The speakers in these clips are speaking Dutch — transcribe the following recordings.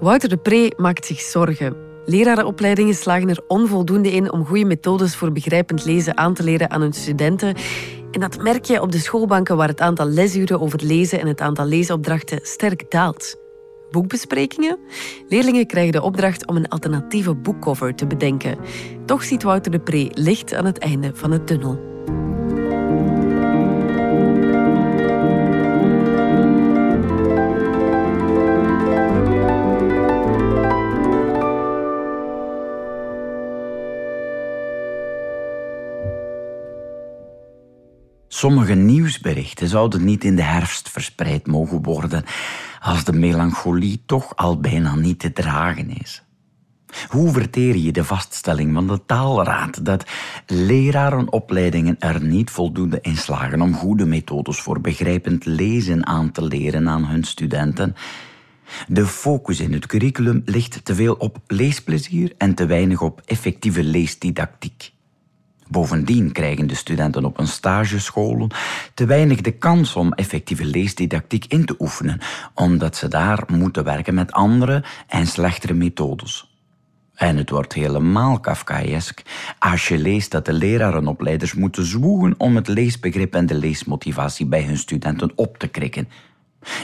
Wouter de Pre maakt zich zorgen. Lerarenopleidingen slagen er onvoldoende in om goede methodes voor begrijpend lezen aan te leren aan hun studenten. En dat merk je op de schoolbanken waar het aantal lesuren over lezen en het aantal leesopdrachten sterk daalt. Boekbesprekingen? Leerlingen krijgen de opdracht om een alternatieve boekcover te bedenken. Toch ziet Wouter de Pre licht aan het einde van het tunnel. Sommige nieuwsberichten zouden niet in de herfst verspreid mogen worden, als de melancholie toch al bijna niet te dragen is. Hoe verteer je de vaststelling van de taalraad dat lerarenopleidingen er niet voldoende in slagen om goede methodes voor begrijpend lezen aan te leren aan hun studenten? De focus in het curriculum ligt te veel op leesplezier en te weinig op effectieve leesdidactiek. Bovendien krijgen de studenten op een stagescholen te weinig de kans om effectieve leesdidactiek in te oefenen, omdat ze daar moeten werken met andere en slechtere methodes. En het wordt helemaal Kafkaesk als je leest dat de lerarenopleiders moeten zwoegen om het leesbegrip en de leesmotivatie bij hun studenten op te krikken.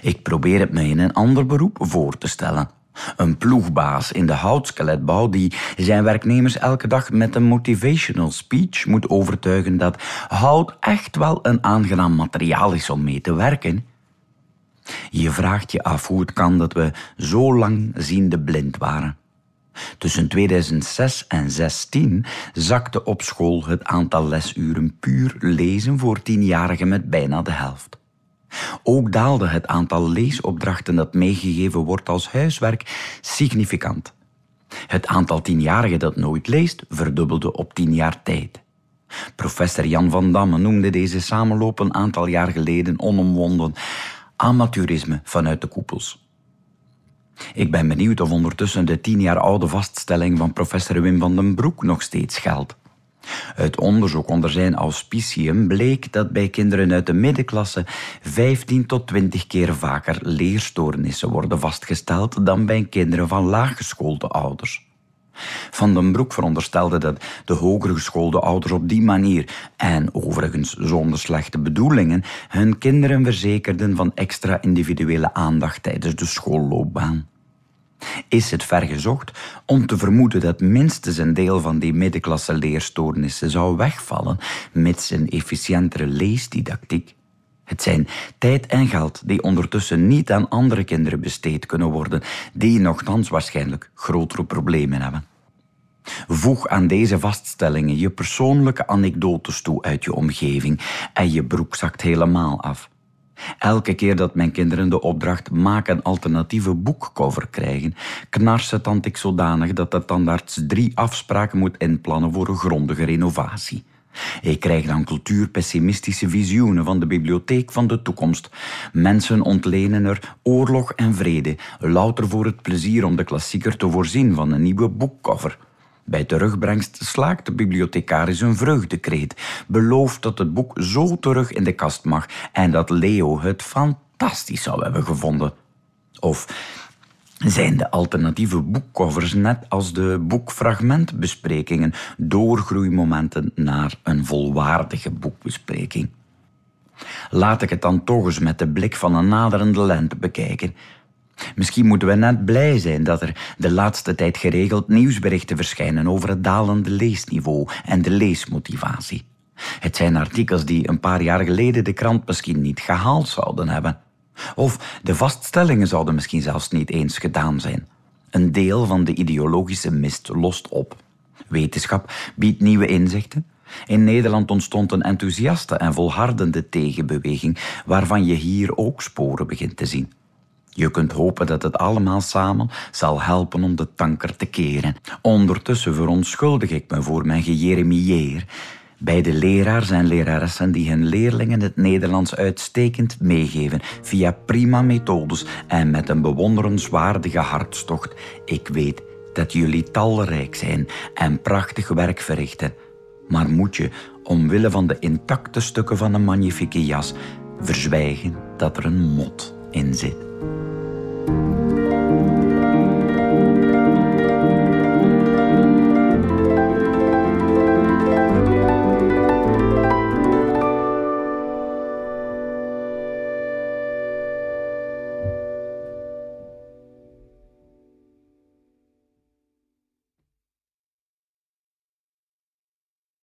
Ik probeer het me in een ander beroep voor te stellen. Een ploegbaas in de houtskeletbouw die zijn werknemers elke dag met een motivational speech moet overtuigen dat hout echt wel een aangenaam materiaal is om mee te werken. Je vraagt je af hoe het kan dat we zo lang ziende blind waren. Tussen 2006 en 2016 zakte op school het aantal lesuren puur lezen voor tienjarigen met bijna de helft. Ook daalde het aantal leesopdrachten dat meegegeven wordt als huiswerk significant. Het aantal tienjarigen dat nooit leest verdubbelde op tien jaar tijd. Professor Jan van Damme noemde deze samenloop een aantal jaar geleden onomwonden amateurisme vanuit de koepels. Ik ben benieuwd of ondertussen de tien jaar oude vaststelling van professor Wim van den Broek nog steeds geldt. Uit onderzoek onder zijn auspicium bleek dat bij kinderen uit de middenklasse 15 tot 20 keer vaker leerstoornissen worden vastgesteld dan bij kinderen van laaggeschoolde ouders. Van den Broek veronderstelde dat de hoger geschoolde ouders op die manier, en overigens zonder slechte bedoelingen, hun kinderen verzekerden van extra individuele aandacht tijdens de schoolloopbaan is het vergezocht om te vermoeden dat minstens een deel van die middenklasse leerstoornissen zou wegvallen mits een efficiëntere leesdidactiek. Het zijn tijd en geld die ondertussen niet aan andere kinderen besteed kunnen worden, die nogthans waarschijnlijk grotere problemen hebben. Voeg aan deze vaststellingen je persoonlijke anekdotes toe uit je omgeving en je broek zakt helemaal af. Elke keer dat mijn kinderen de opdracht maak een alternatieve boekcover krijgen, knarsen tand ik zodanig dat de tandarts drie afspraken moet inplannen voor een grondige renovatie. Ik krijg dan cultuurpessimistische visioenen van de bibliotheek van de toekomst. Mensen ontlenen er oorlog en vrede, louter voor het plezier om de klassieker te voorzien van een nieuwe boekcover. Bij terugbrengst slaakt de bibliothecaris een vreugdekreet, belooft dat het boek zo terug in de kast mag en dat Leo het fantastisch zou hebben gevonden. Of zijn de alternatieve boekcovers net als de boekfragmentbesprekingen doorgroeimomenten naar een volwaardige boekbespreking? Laat ik het dan toch eens met de blik van een naderende lente bekijken. Misschien moeten we net blij zijn dat er de laatste tijd geregeld nieuwsberichten verschijnen over het dalende leesniveau en de leesmotivatie. Het zijn artikels die een paar jaar geleden de krant misschien niet gehaald zouden hebben. Of de vaststellingen zouden misschien zelfs niet eens gedaan zijn. Een deel van de ideologische mist lost op. Wetenschap biedt nieuwe inzichten. In Nederland ontstond een enthousiaste en volhardende tegenbeweging, waarvan je hier ook sporen begint te zien. Je kunt hopen dat het allemaal samen zal helpen om de tanker te keren. Ondertussen verontschuldig ik me voor mijn gejeremieer bij de leraars en leraressen die hun leerlingen het Nederlands uitstekend meegeven via prima methodes en met een bewonderenswaardige hartstocht. Ik weet dat jullie talrijk zijn en prachtig werk verrichten. Maar moet je, omwille van de intacte stukken van een magnifieke jas, verzwijgen dat er een mot NZ.